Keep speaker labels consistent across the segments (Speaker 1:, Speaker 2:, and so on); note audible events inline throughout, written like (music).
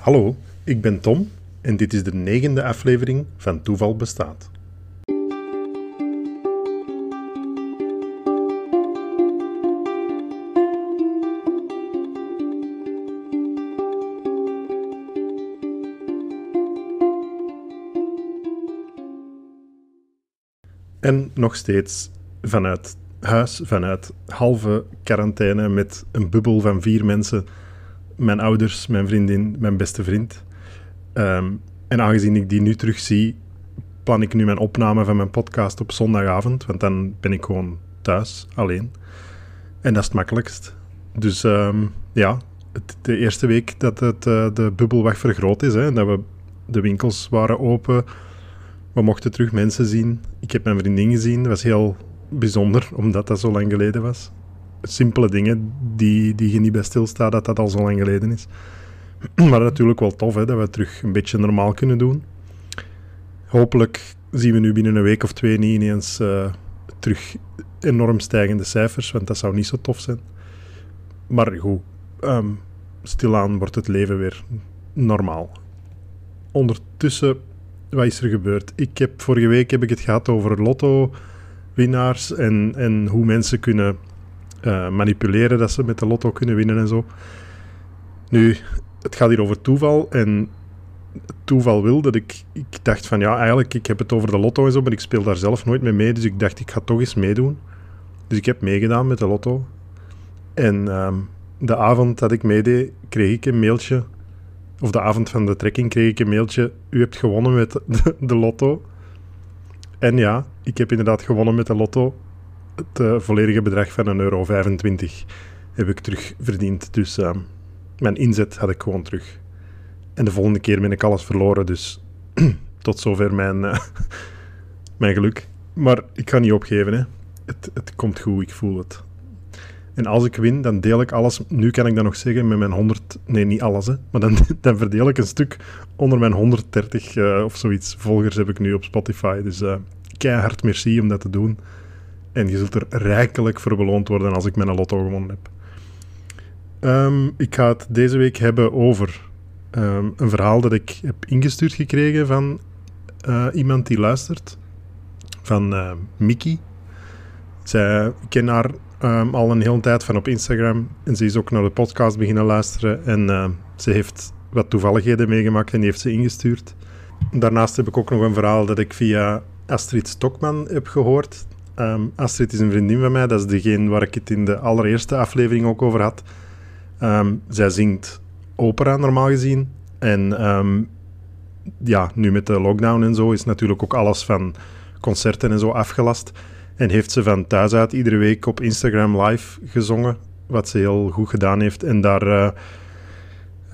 Speaker 1: Hallo, ik ben Tom en dit is de negende aflevering van Toeval Bestaat. En nog steeds vanuit huis, vanuit halve quarantaine met een bubbel van vier mensen. Mijn ouders, mijn vriendin, mijn beste vriend. Ehm, en aangezien ik die nu terug zie, plan ik nu mijn opname van mijn podcast op zondagavond. Want dan ben ik gewoon thuis, alleen. En dat is het makkelijkst. Dus ehm, ja, de eerste week dat het, uh, de bubbel weg vergroot is, hè, dat we, de winkels waren open, we mochten terug mensen zien. Ik heb mijn vriendin gezien, dat was heel bijzonder, (laughs) omdat dat zo lang geleden was. Simpele dingen die, die je niet bij stilstaat, dat dat al zo lang geleden is. (clears throat) Maar natuurlijk wel tof hè, dat we terug een beetje normaal kunnen doen. Hopelijk zien we nu binnen een week of twee niet ineens uh, terug enorm stijgende cijfers, want dat zou niet zo tof zijn. Maar goed, um, stilaan wordt het leven weer normaal. Ondertussen, wat is er gebeurd? Ik heb, vorige week heb ik het gehad over lotto-winnaars en, en hoe mensen kunnen uh, manipuleren dat ze met de lotto kunnen winnen en zo. Nu, het gaat hier over toeval en toeval wil dat ik, ik dacht van ja, eigenlijk, ik heb het over de lotto en zo, maar ik speel daar zelf nooit mee mee, dus ik dacht ik ga toch eens meedoen. Dus ik heb meegedaan met de lotto. En um, de avond dat ik meedeed, kreeg ik een mailtje, of de avond van de trekking kreeg ik een mailtje, u hebt gewonnen met de, de lotto. En ja, ik heb inderdaad gewonnen met de lotto. Het uh, volledige bedrag van 1,25 euro heb ik terugverdiend. Dus uh, mijn inzet had ik gewoon terug. En de volgende keer ben ik alles verloren, dus (clears throat) tot zover mijn, uh, (laughs) mijn geluk. Maar ik ga niet opgeven, hè. Het, het komt goed, ik voel het. En als ik win, dan deel ik alles. Nu kan ik dat nog zeggen met mijn 100. Nee, niet alles, hè. Maar dan, (laughs) dan verdeel ik een stuk onder mijn 130 uh, of zoiets. Volgers heb ik nu op Spotify. Dus uh, keihard merci om dat te doen. En je zult er rijkelijk voor beloond worden als ik mijn lotto gewonnen heb. Um, ik ga het deze week hebben over um, een verhaal dat ik heb ingestuurd gekregen van uh, iemand die luistert. Van uh, Mickey. Zij, ken haar al een hele tijd van op Instagram. En ze is ook naar de podcast beginnen luisteren. En ze heeft wat toevalligheden meegemaakt en die heeft ze ingestuurd. Daarnaast heb ik ook nog een verhaal dat ik via Astrid Stokman heb gehoord. Um, Astrid is een vriendin van mij. Dat is degene waar ik het in de allereerste aflevering ook over had. Um, zij zingt opera normaal gezien. En um, ja, nu met de lockdown en zo is natuurlijk ook alles van concerten en zo afgelast. En heeft ze van thuis uit iedere week op Instagram live gezongen. Wat ze heel goed gedaan heeft. En daar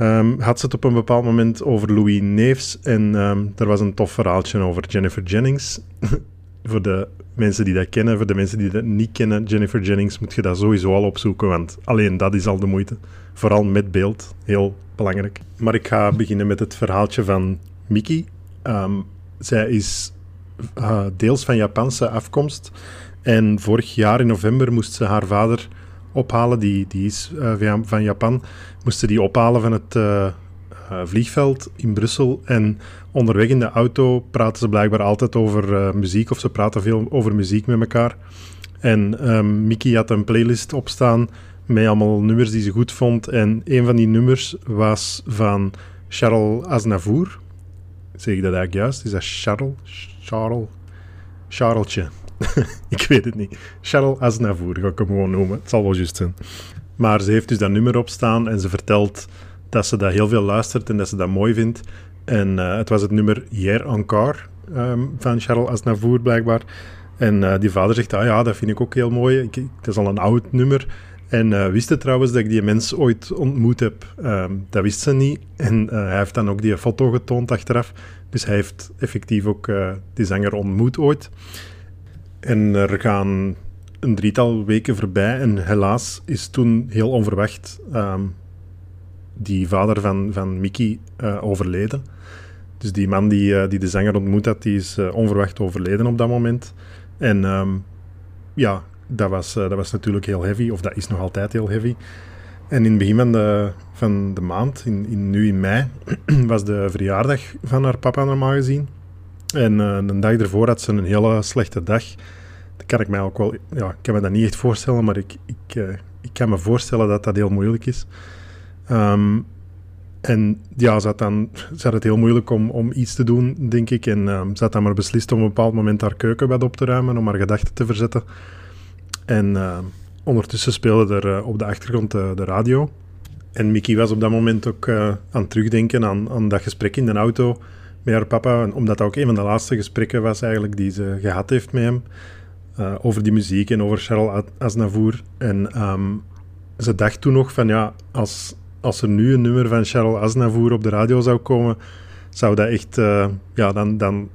Speaker 1: um, had ze het op een bepaald moment over Louis Neefs. En um, er was een tof verhaaltje over Jennifer Jennings. (laughs) voor de mensen die dat kennen, voor de mensen die dat niet kennen, Jennifer Jennings, moet je dat sowieso al opzoeken. Want alleen dat is al de moeite. Vooral met beeld. Heel belangrijk. Maar ik ga beginnen met het verhaaltje van Miki. Um, zij is uh, deels van Japanse afkomst. En vorig jaar in november moest ze haar vader ophalen, die, die is uh, van Japan, moest ze die ophalen van het uh, vliegveld in Brussel. En onderweg in de auto praten ze blijkbaar altijd over muziek, of ze praten veel over muziek met elkaar. En um, Mickey had een playlist opstaan met allemaal nummers die ze goed vond. En een van die nummers was van Charles Aznavour. Zeg ik dat eigenlijk juist? Is dat Charles? Charles? Charlesje. (laughs) ik weet het niet. Charles Aznavour ga ik hem gewoon noemen. Het zal wel juist zijn. Maar ze heeft dus dat nummer opstaan en ze vertelt dat ze dat heel veel luistert en dat ze dat mooi vindt. En uh, het was het nummer Hier encore um, van Charles Aznavour blijkbaar. En uh, die vader zegt, ah ja, dat vind ik ook heel mooi. Ik, het is al een oud nummer. En uh, wist het trouwens dat ik die mens ooit ontmoet heb? Um, dat wist ze niet. En hij heeft dan ook die foto getoond achteraf. Dus hij heeft effectief ook die zanger ontmoet ooit. En er gaan een drietal weken voorbij en helaas is toen heel onverwacht um, die vader van, van Mickey uh, overleden. Dus die man die, uh, die de zanger ontmoet had, die is uh, onverwacht overleden op dat moment. En um, ja, dat was, dat was natuurlijk heel heavy, of dat is nog altijd heel heavy. En in het begin van de, van de maand, in, in, nu in mei, (clears throat) was de verjaardag van haar papa normaal gezien. En een dag ervoor had ze een hele slechte dag. Dat kan ik mij ook wel... Ja, ik kan me dat niet echt voorstellen, maar ik, ik, ik kan me voorstellen dat dat heel moeilijk is. Um, en ja, ze had, dan, ze het heel moeilijk om, om iets te doen, denk ik. En um, ze had dan maar beslist om op een bepaald moment haar keukenbed op te ruimen, om haar gedachten te verzetten. En uh, ondertussen speelde er uh, op de achtergrond de, de, radio. En Mickey was op dat moment ook uh, aan het terugdenken aan, aan dat gesprek in de auto met haar papa. Omdat dat ook een van de laatste gesprekken was eigenlijk die ze gehad heeft met hem. over die muziek en over Charles Aznavour. En ze dacht toen nog van ja, als als er nu een nummer van Charles Aznavour op de radio zou komen, zou dat echt, uh, ja, dan, dan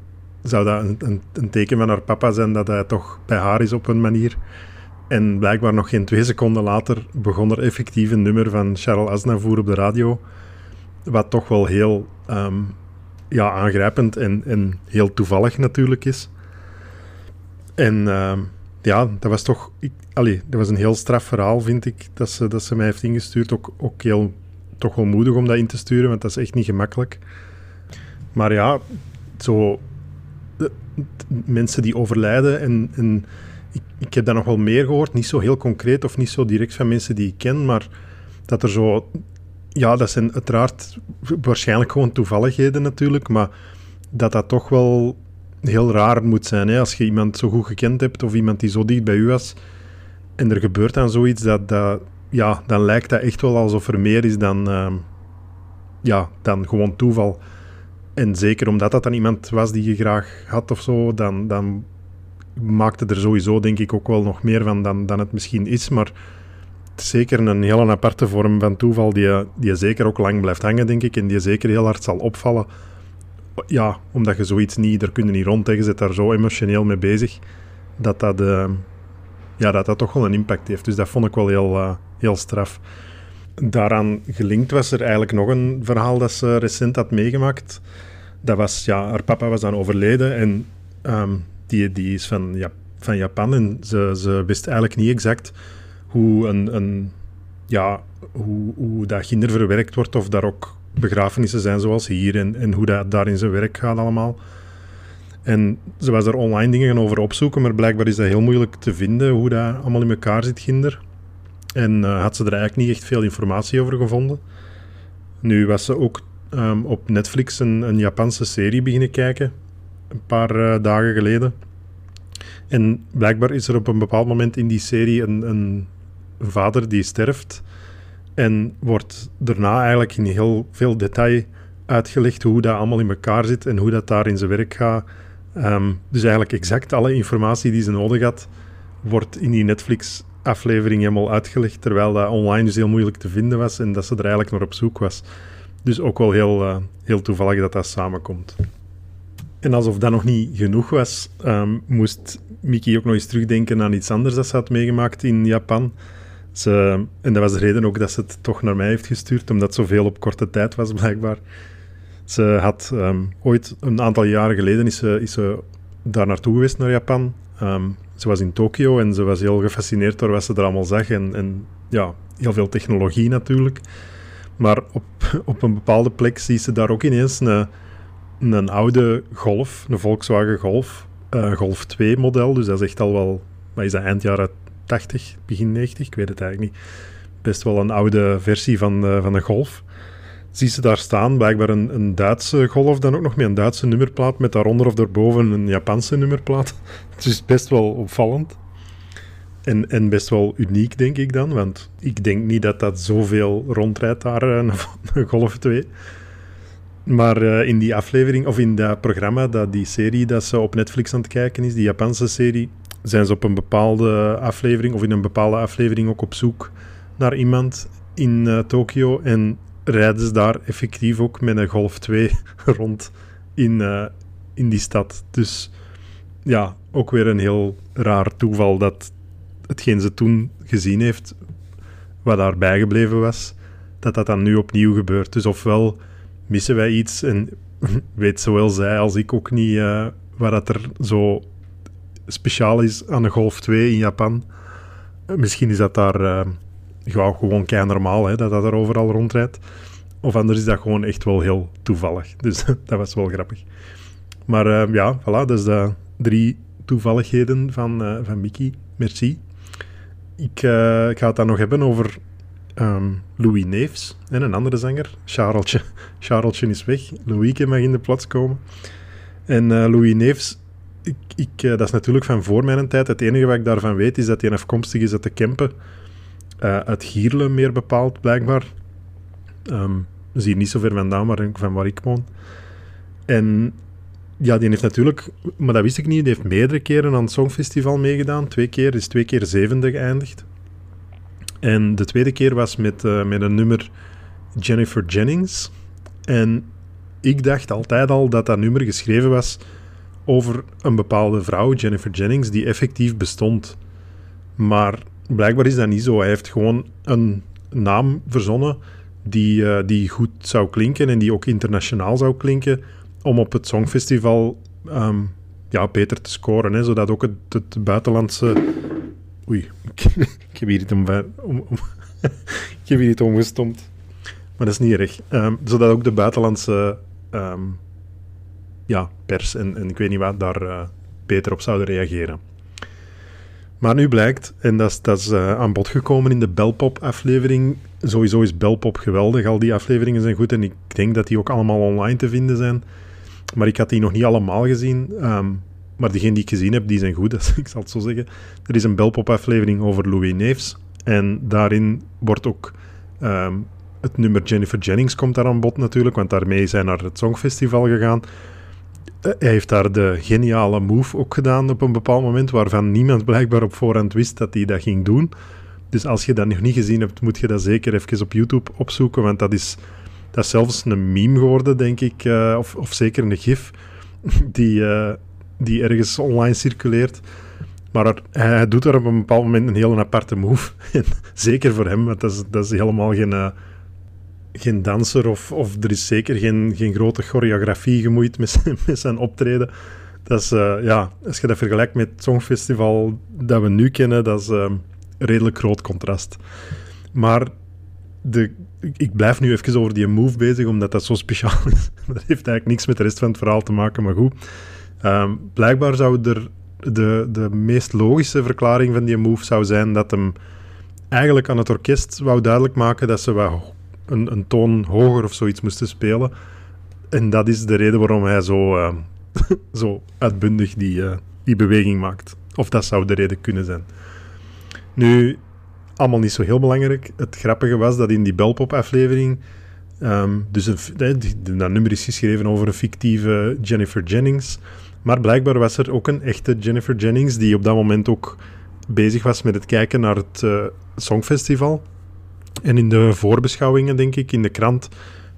Speaker 1: zou dat een, een, een, teken van haar papa zijn dat hij toch bij haar is op een manier. En blijkbaar nog geen twee seconden later begon er effectief een nummer van Charles Aznavour op de radio, wat toch wel heel um, ja, aangrijpend en, en heel toevallig natuurlijk is. En uh, ja, dat was toch... Ik, dat was een heel straf verhaal, vind ik, dat ze, dat ze mij heeft ingestuurd. Ook, ook heel toch wel moedig om dat in te sturen, want dat is echt niet gemakkelijk. Maar ja, zo... De, mensen die overlijden en... en ik, ik heb daar nog wel meer gehoord, niet zo heel concreet of niet zo direct van mensen die ik ken, maar dat er zo... Ja, dat zijn uiteraard waarschijnlijk gewoon toevalligheden natuurlijk, maar dat dat toch wel heel raar moet zijn. Hè? Als je iemand zo goed gekend hebt of iemand die zo dicht bij u was en er gebeurt dan zoiets, dat, dat, ja, dan lijkt dat echt wel alsof er meer is dan, uh, ja, dan gewoon toeval. En zeker omdat dat dan iemand was die je graag had of zo, dan, dan maakte er sowieso denk ik ook wel nog meer van dan, dan het misschien is. Maar het is zeker een hele aparte vorm van toeval die, die zeker ook lang blijft hangen, denk ik. En die zeker heel hard zal opvallen. Ja, omdat je zoiets niet, er kunnen niet rond tegen, zit daar zo emotioneel mee bezig. Dat dat, uh, ja, dat dat toch wel een impact heeft. Dus dat vond ik wel heel, uh, heel straf. Daaraan gelinkt was er eigenlijk nog een verhaal dat ze recent had meegemaakt. Dat was, ja, haar papa was dan overleden en um, die, die is van, ja, van Japan en ze, ze wist eigenlijk niet exact hoe, een, een, ja, hoe, hoe dat kinder verwerkt wordt of daar ook begrafenissen zijn zoals hier en, hoe dat daar in zijn werk gaat allemaal. En ze was er online dingen over opzoeken, maar blijkbaar is dat heel moeilijk te vinden hoe dat allemaal in elkaar zit, kinder. En uh, had ze er eigenlijk niet echt veel informatie over gevonden. Nu was ze ook um, op Netflix een, een, Japanse serie beginnen kijken, een paar uh, dagen geleden. En blijkbaar is er op een bepaald moment in die serie een, een vader die sterft. En wordt daarna eigenlijk in heel veel detail uitgelegd hoe dat allemaal in elkaar zit en hoe dat daar in zijn werk gaat. Um, dus eigenlijk exact alle informatie die ze nodig had, wordt in die Netflix aflevering helemaal uitgelegd, terwijl dat online dus heel moeilijk te vinden was en dat ze er eigenlijk naar op zoek was. Dus ook wel heel, uh, heel toevallig dat dat samenkomt. En alsof dat nog niet genoeg was, um, moest Miki ook nog eens terugdenken aan iets anders dat ze had meegemaakt in Japan. En dat was de reden ook dat ze het toch naar mij heeft gestuurd, omdat zoveel op korte tijd was, blijkbaar. Ze had um, ooit, een aantal jaren geleden, is ze, is ze daar naartoe geweest, naar Japan. Um, ze was in Tokio en ze was heel gefascineerd door wat ze er allemaal zag. En, en ja, heel veel technologie natuurlijk. Maar op, (laughs) op een bepaalde plek ziet ze daar ook ineens een, een oude Golf, een Volkswagen Golf, uh, Golf 2 model. Dus dat is echt al wel, wat is dat, eind jaren 80, begin 90? Ik weet het eigenlijk niet. Best wel een oude versie van, uh, van een Golf zie ze daar staan, blijkbaar een, een Duitse golf dan ook nog met een Duitse nummerplaat, met daaronder of daarboven een Japanse nummerplaat. (laughs) Het is best wel opvallend. En, en best wel uniek, denk ik dan, want ik denk niet dat dat zoveel rondrijdt daar, (laughs) een, een Golf 2. Maar uh, in die aflevering, of in dat programma, dat, die serie dat ze op Netflix aan het kijken is, die Japanse serie, zijn ze op een bepaalde aflevering, of in een bepaalde aflevering ook op zoek naar iemand in uh, Tokio. En rijden ze daar effectief ook met een Golf 2 (laughs) rond in, uh, in die stad. Dus ja, ook weer een heel raar toeval dat hetgeen ze toen gezien heeft, wat daar bijgebleven was, dat dat dan nu opnieuw gebeurt. Dus ofwel missen wij iets en (laughs) weet zowel zij als ik ook niet uh, wat dat er zo speciaal is aan een Golf 2 in Japan. Misschien is dat daar uh, gewoon kei normaal hè, dat dat er overal rondrijdt. Of anders is dat gewoon echt wel heel toevallig. (laughs) Dus dat was wel grappig. Maar uh, ja, voilà, dus de drie toevalligheden van, uh, van Mickey. Merci. Ik, ga het dan nog hebben over um, Louis Neefs en een andere zanger. Charlesje. (laughs) Charlesje is weg. Louieke mag in de plaats komen. En Louis Neefs, ik, ik, dat is natuurlijk van voor mijn tijd. Het enige wat ik daarvan weet is dat hij afkomstig is uit de Kempen. uit Gierle meer bepaald, blijkbaar. Um, hier niet zo ver vandaan maar van waar ik woon. En ja, die heeft natuurlijk, maar dat wist ik niet, die heeft meerdere keren aan het Songfestival meegedaan. Twee keer, is twee keer zevende geëindigd. En de tweede keer was met, uh, met een nummer Jennifer Jennings. En ik dacht altijd al dat dat nummer geschreven was over een bepaalde vrouw, Jennifer Jennings, die effectief bestond. Maar blijkbaar is dat niet zo. Hij heeft gewoon een naam verzonnen die, uh, die goed zou klinken en die ook internationaal zou klinken, om op het Songfestival um, ja, beter te scoren. Hè, zodat ook het, het buitenlandse... Oei, ik (laughs) heb hier iets om, (laughs) ik heb hier iets omgestompt. Maar dat is niet erg. Um, zodat ook de buitenlandse um, ja, pers en, ik weet niet wat daar uh, beter op zouden reageren. Maar nu blijkt, en dat is, dat is uh, aan bod gekomen in de Belpop-aflevering. Sowieso is Belpop geweldig, al die afleveringen zijn goed en ik denk dat die ook allemaal online te vinden zijn. Maar ik had die nog niet allemaal gezien. Um, maar diegenen die ik gezien heb, die zijn goed, (laughs) dus ik zal het zo zeggen. Er is een Belpop-aflevering over Louis Neefs. En daarin wordt ook um, het nummer Jennifer Jennings komt daar aan bod natuurlijk, want daarmee zijn naar het Songfestival gegaan. Eh, hij heeft daar de geniale move ook gedaan op een bepaald moment, waarvan niemand blijkbaar op voorhand wist dat hij dat ging doen. Dus als je dat nog niet gezien hebt, moet je dat zeker even op YouTube opzoeken, want dat is, dat zelfs een meme geworden, denk ik, uh, of, of zeker een gif, (laughs) die, uh, die ergens online circuleert. Maar hij doet er op een bepaald moment een heel aparte move. (laughs) zeker voor hem, want dat is, dat is helemaal geen... geen danser of, of er is zeker geen, geen grote choreografie gemoeid met, zijn, met zijn optreden. Dat is, uh, ja, als je dat vergelijkt met het Songfestival dat we nu kennen, dat is uh, een redelijk groot contrast. Maar de, ik blijf nu even over die move bezig, omdat dat zo speciaal (laughs) is. Dat heeft eigenlijk niks met de rest van het verhaal te maken, maar goed. Um, blijkbaar zou er de, de meest logische verklaring van die move zou zijn dat hem eigenlijk aan het orkest wou duidelijk maken dat ze wel een, een toon hoger of zoiets moesten spelen. En dat is de reden waarom hij zo, uh, (laughs) zo uitbundig die, uh, die beweging maakt. Of dat zou de reden kunnen zijn. Nu, allemaal niet zo heel belangrijk. Het grappige was dat in die Belpop-aflevering... Um, dus een, dat nummer is geschreven over een fictieve Jennifer Jennings. Maar blijkbaar was er ook een echte Jennifer Jennings die op dat moment ook bezig was met het kijken naar het uh, Songfestival. En in de voorbeschouwingen, denk ik, in de krant,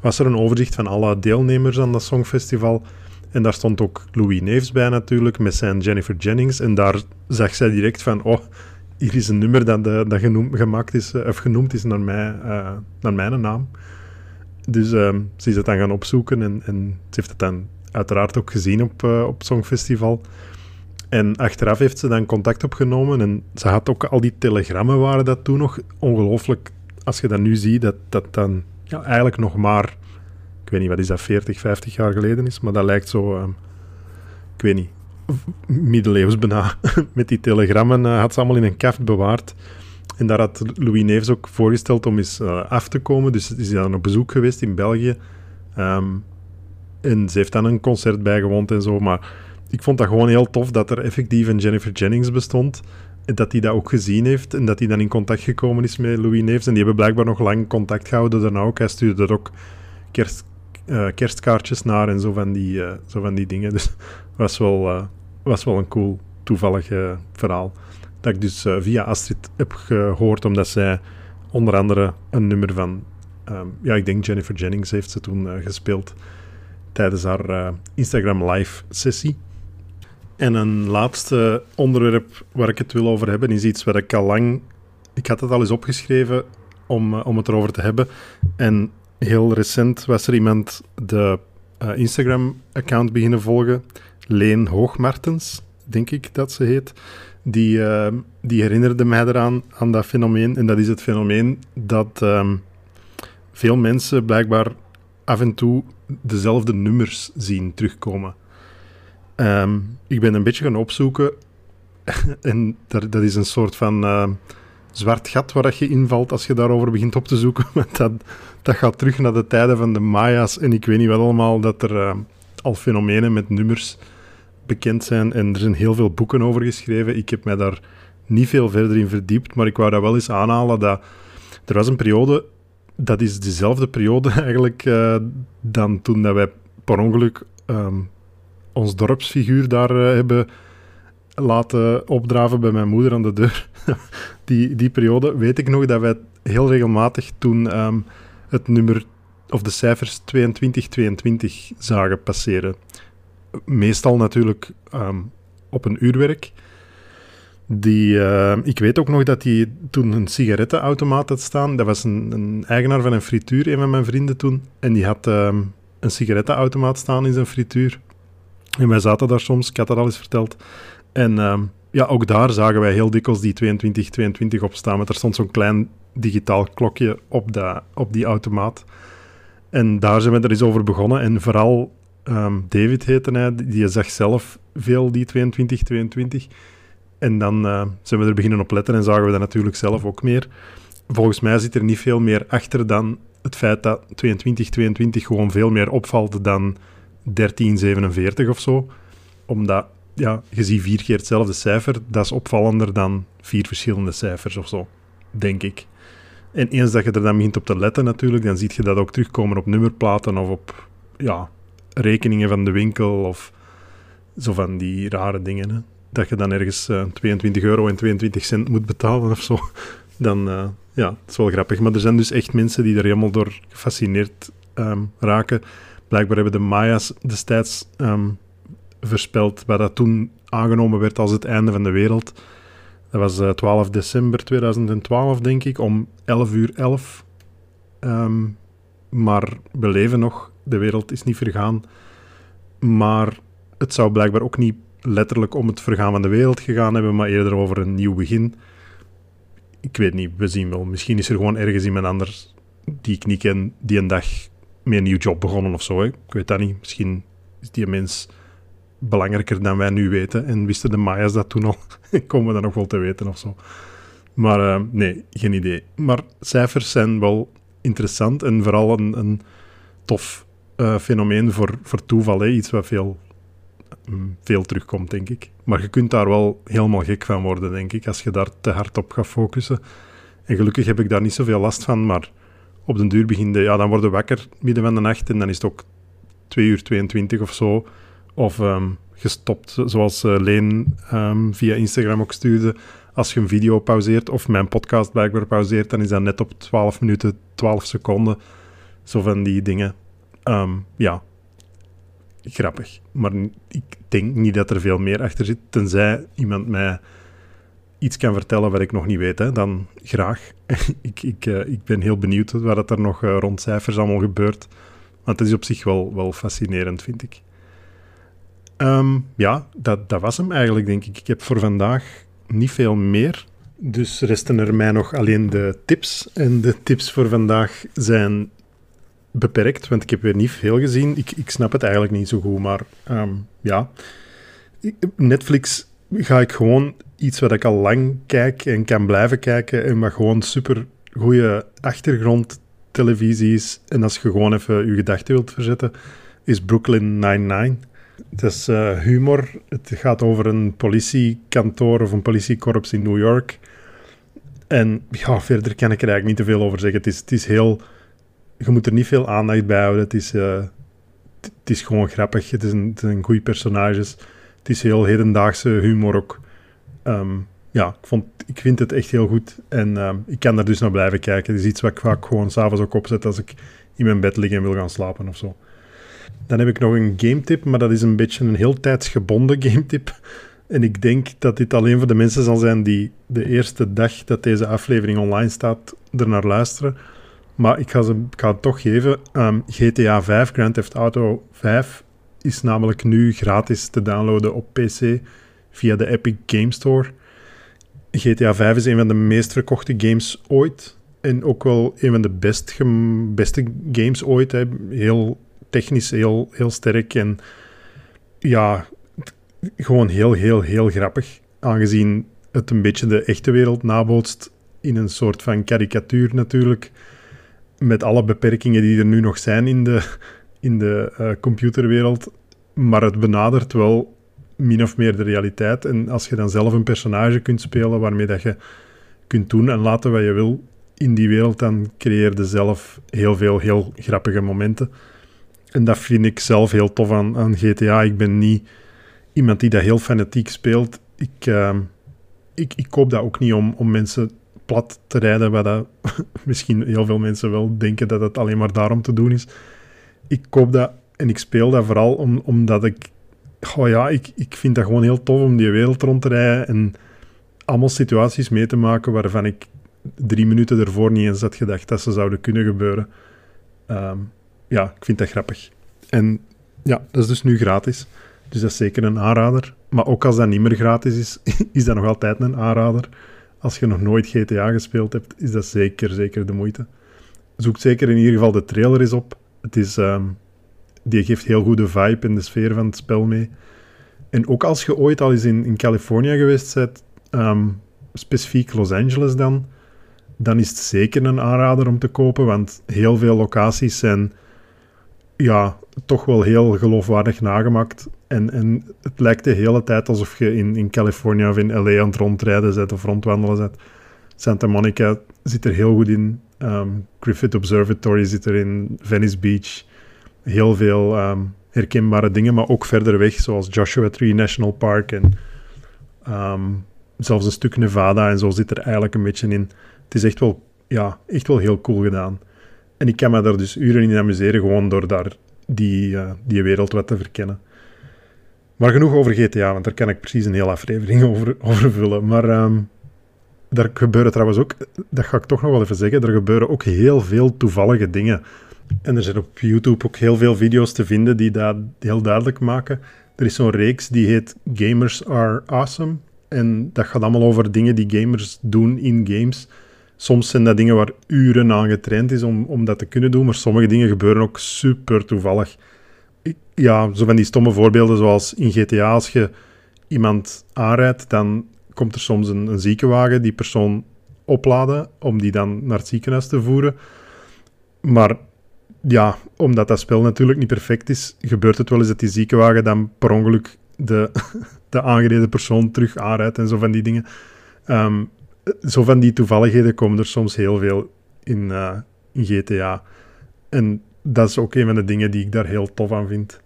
Speaker 1: was er een overzicht van alle deelnemers aan dat Songfestival. En daar stond ook Louis Neefs bij natuurlijk, met zijn Jennifer Jennings. En daar zag zij direct van, oh, hier is een nummer dat, uh, dat genoemd, gemaakt is, uh, of genoemd is naar, mij, uh, naar mijn naam. Dus ehm, ze is het dan gaan opzoeken en, en ze heeft het dan uiteraard ook gezien op, op Songfestival. En achteraf heeft ze dan contact opgenomen en ze had ook al die telegrammen waren dat toen nog ongelooflijk als je dat nu ziet, dat dat dan ja, eigenlijk nog maar, ik weet niet, wat is dat, 40, 50 jaar geleden is, maar dat lijkt zo, uh, ik weet niet, middeleeuws bijna. (laughs) Met die telegrammen uh, had ze allemaal in een kaft bewaard. En daar had Louis Neves ook voorgesteld om eens uh, af te komen. Dus is hij dan op bezoek geweest in België. Um, en ze heeft dan een concert bijgewoond en zo. Maar ik vond dat gewoon heel tof dat er effectief een Jennifer Jennings bestond dat hij dat ook gezien heeft en dat hij dan in contact gekomen is met Louis Neefs. En die hebben blijkbaar nog lang contact gehouden daarna ook. Hij stuurde er ook uh, kerstkaartjes naar en zo van die, uh, zo van die dingen. (laughs) Dus was wel, uh, was wel een cool, toevallig verhaal. Dat ik dus via Astrid heb gehoord, omdat zij onder andere een nummer van, um, ja, ik denk Jennifer Jennings heeft ze toen gespeeld tijdens haar Instagram live sessie. En een laatste onderwerp waar ik het wil over hebben, is iets waar ik al lang... Ik had het al eens opgeschreven om, uh, om het erover te hebben. En heel recent was er iemand de uh, Instagram-account beginnen volgen. Leen Hoogmartens, denk ik dat ze heet. die, ehm, die herinnerde mij eraan, aan dat fenomeen. En dat is het fenomeen dat ehm, veel mensen blijkbaar af en toe dezelfde nummers zien terugkomen. Ehm, ik ben een beetje gaan opzoeken (laughs) en dat, dat is een soort van zwart gat waar je invalt als je daarover begint op te zoeken. (laughs) Want dat, dat gaat terug naar de tijden van de Maya's en ik weet niet wat allemaal, dat er al fenomenen met nummers bekend zijn en er zijn heel veel boeken over geschreven. Ik heb mij daar niet veel verder in verdiept, maar ik wou dat wel eens aanhalen dat er was een periode, dat is dezelfde periode (laughs) eigenlijk uh, dan toen dat wij per ongeluk ehm, ons dorpsfiguur daar uh, hebben laten opdraven bij mijn moeder aan de deur. (laughs) die, die periode weet ik nog dat wij heel regelmatig toen um, het nummer of de cijfers 2222 zagen passeren meestal natuurlijk ehm, op een uurwerk. Die, uh, ik weet ook nog dat hij toen een sigarettenautomaat had staan. Dat was een, eigenaar van een frituur, een van mijn vrienden toen. En die had uh, een sigarettenautomaat staan in zijn frituur. En wij zaten daar soms, ik had dat al eens verteld. En ja, ook daar zagen wij heel dikwijls die 22, 22 op staan. Want er stond zo'n klein digitaal klokje op, dat, op die automaat. En daar zijn we er eens over begonnen. En vooral Ehm, David heette hij, die zag zelf veel die 22-22. En dan uh, zijn we er beginnen op letten en zagen we dat natuurlijk zelf ook meer. Volgens mij zit er niet veel meer achter dan het feit dat 22-22 gewoon veel meer opvalt dan 13-47 of zo. Omdat, ja, je ziet vier keer hetzelfde cijfer. Dat is opvallender dan vier verschillende cijfers of zo, denk ik. En eens dat je er dan begint op te letten natuurlijk, dan zie je dat ook terugkomen op nummerplaten of op ja, rekeningen van de winkel of zo van die rare dingen. Hè. Dat je dan ergens 22 eh, euro en 22 cent moet betalen of zo. (laughs) Dan, uh, ja, dat is wel grappig. Maar er zijn dus echt mensen die er helemaal door gefascineerd um, raken. Blijkbaar hebben de Maya's destijds um, voorspeld wat dat toen aangenomen werd als het einde van de wereld. Dat was uh, eh, 12 december 2012, denk ik, om 11 uur 11. Um, maar we leven nog de wereld is niet vergaan. Maar het zou blijkbaar ook niet letterlijk om het vergaan van de wereld gegaan hebben, maar eerder over een nieuw begin. Ik weet niet, we zien wel. Misschien is er gewoon ergens iemand anders die ik niet ken, die een dag met een nieuw job begonnen of zo. Ik weet dat niet. Misschien is die mens belangrijker dan wij nu weten. En wisten de Maya's dat toen al? (laughs) Komen we dat nog wel te weten of zo? Maar uh, nee, geen idee. Maar cijfers zijn wel interessant en vooral een, een tof uh, fenomeen voor, voor toeval. Hè? Iets wat veel, mm, veel terugkomt, denk ik. Maar je kunt daar wel helemaal gek van worden, denk ik, als je daar te hard op gaat focussen. En gelukkig heb ik daar niet zoveel last van, maar op den duur begin ja, dan word je wakker midden van de nacht en dan is het ook 2 uur 22 of zo. Of um, gestopt, zoals uh, Leen um, via Instagram ook stuurde. Als je een video pauzeert of mijn podcast blijkbaar pauzeert, dan is dat net op 12 minuten, 12 seconden. Zo van die dingen. Ehm, ja, grappig. Maar ik denk niet dat er veel meer achter zit. Tenzij iemand mij iets kan vertellen wat ik nog niet weet, hè, dan graag. (laughs) ik, ik, uh, ik ben heel benieuwd wat er nog uh, rond cijfers allemaal gebeurt. Want het is op zich wel, wel fascinerend, vind ik. Um, ja, dat, dat was hem eigenlijk, denk ik. Ik heb voor vandaag niet veel meer. Dus resten er mij nog alleen de tips. En de tips voor vandaag zijn beperkt, want ik heb weer niet veel gezien. Ik, ik snap het eigenlijk niet zo goed, maar um, ja. Netflix ga ik gewoon iets wat ik al lang kijk en kan blijven kijken en wat gewoon super goede achtergrondtelevisie is. En als je gewoon even je gedachten wilt verzetten, is Brooklyn Nine-Nine. Het is uh, humor. Het gaat over een politiekantoor of een politiekorps in New York. En ja, verder kan ik er eigenlijk niet te veel over zeggen. Het is, het is heel je moet er niet veel aandacht bij houden. Het is, uh, het is gewoon grappig. Het is een, het goede personages. Het is heel hedendaagse humor ook. Ehm, ja, ik, vond, ik vind het echt heel goed. En ehm, ik kan er dus naar blijven kijken. Het is iets wat ik vaak gewoon s'avonds ook opzet als ik in mijn bed lig en wil gaan slapen of zo. Dan heb ik nog een game tip, maar dat is een beetje een heel tijdsgebonden (laughs) game tip. En ik denk dat dit alleen voor de mensen zal zijn die de eerste dag dat deze aflevering online staat, er naar luisteren. Maar ik ga, ze, ik het toch geven. Ehm, GTA 5, Grand Theft Auto 5, is namelijk nu gratis te downloaden op PC via de Epic Game Store. GTA 5 is een van de meest verkochte games ooit. En ook wel een van de best beste games ooit. Hè. Heel technisch, heel, heel sterk. En ja, gewoon heel, heel, heel grappig. Aangezien het een beetje de echte wereld nabootst in een soort van karikatuur natuurlijk. Met alle beperkingen die er nu nog zijn in de, in de uh, computerwereld. Maar het benadert wel min of meer de realiteit. En als je dan zelf een personage kunt spelen waarmee dat je kunt doen en laten wat je wil in die wereld, dan creëer je zelf heel veel heel grappige momenten. En dat vind ik zelf heel tof aan, GTA. Ik ben niet iemand die dat heel fanatiek speelt. Ik, uh, ik, ik koop dat ook niet om, om mensen plat te rijden, wat dat (laughs) misschien heel veel mensen wel denken dat het alleen maar daarom te doen is. Ik koop dat en ik speel dat vooral om, omdat ik... Oh ja, ik, ik vind dat gewoon heel tof om die wereld rond te rijden en allemaal situaties mee te maken waarvan ik drie minuten ervoor niet eens had gedacht dat ze zouden kunnen gebeuren. Ehm, ja, ik vind dat grappig. En ja, dat is dus nu gratis. Dus dat is zeker een aanrader. Maar ook als dat niet meer gratis is, (laughs) is dat nog altijd een aanrader. Als je nog nooit GTA gespeeld hebt, is dat zeker, zeker de moeite. Zoek zeker in ieder geval de trailer eens op. Het is, ehm, die geeft heel goede vibe in de sfeer van het spel mee. En ook als je ooit al eens in, in Californië geweest bent, ehm, specifiek Los Angeles dan, dan is het zeker een aanrader om te kopen, want heel veel locaties zijn ja, toch wel heel geloofwaardig nagemaakt. En, en het lijkt de hele tijd alsof je in, in Californië of in LA aan het rondrijden bent of rondwandelen bent. Santa Monica zit er heel goed in. Um, Griffith Observatory zit er in. Venice Beach. Heel veel ehm, herkenbare dingen, maar ook verder weg, zoals Joshua Tree National Park en ehm, zelfs een stuk Nevada en zo zit er eigenlijk een beetje in. Het is echt wel, ja, echt wel heel cool gedaan. En ik kan me daar dus uren in amuseren, gewoon door daar die, uh, die wereld wat te verkennen. Maar genoeg over GTA, want daar kan ik precies een hele aflevering (laughs) over, over vullen. Maar daar gebeuren trouwens ook, dat ga ik toch nog wel even zeggen, er gebeuren ook heel veel toevallige dingen. En er zijn op YouTube ook heel veel video's te vinden die dat heel duidelijk maken. Er is zo'n reeks die heet Gamers Are Awesome. En dat gaat allemaal over dingen die gamers doen in games. Soms zijn dat dingen waar uren aan getraind is om, om dat te kunnen doen, maar sommige dingen gebeuren ook super toevallig. Ja, zo van die stomme voorbeelden zoals in GTA, als je iemand aanrijdt, dan komt er soms een, een ziekenwagen die persoon opladen om die dan naar het ziekenhuis te voeren. Maar ja, omdat dat spel natuurlijk niet perfect is, gebeurt het wel eens dat die ziekenwagen dan per ongeluk de, (laughs) de aangereden persoon terug aanrijdt en zo van die dingen. Um, zo van die toevalligheden komen er soms heel veel in, uh, in GTA. En dat is ook een van de dingen die ik daar heel tof aan vind.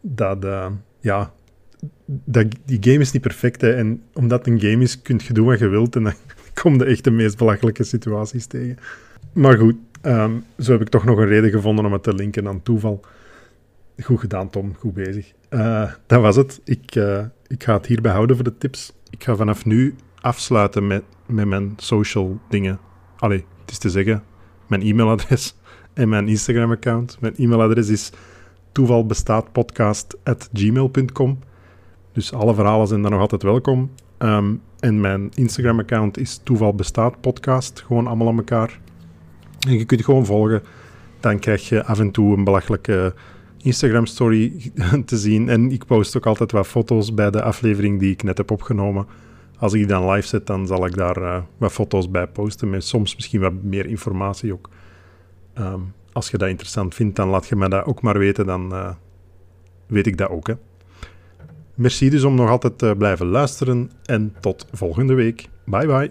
Speaker 1: Dat, uh, ja, dat, die game is niet perfect. Hè. En omdat het een game is, kun je doen wat je wilt. En dan (laughs) kom je echt de meest belachelijke situaties tegen. Maar goed, um, zo heb ik toch nog een reden gevonden om het te linken aan toeval. Goed gedaan, Tom. Goed bezig. Uh, dat was het. Ik, uh, ik ga het hierbij houden voor de tips. Ik ga vanaf nu afsluiten met, met mijn social dingen. Allee, het is te zeggen, mijn e-mailadres (laughs) en mijn Instagram-account. Mijn e-mailadres is toevalbestaatpodcast.gmail.com. Dus alle verhalen zijn daar nog altijd welkom. Um, en mijn Instagram-account is toevalbestaatpodcast. Gewoon allemaal aan elkaar. En je kunt gewoon volgen. Dan krijg je af en toe een belachelijke Instagram-story (laughs) te zien. En ik post ook altijd wat foto's bij de aflevering die ik net heb opgenomen als ik die dan live zet, dan zal ik daar uh, wat foto's bij posten. Met soms misschien wat meer informatie ook. Um, als je dat interessant vindt, dan laat je me dat ook maar weten. Dan uh, weet ik dat ook. Hè. Merci dus om nog altijd te blijven luisteren. En tot volgende week. Bye bye.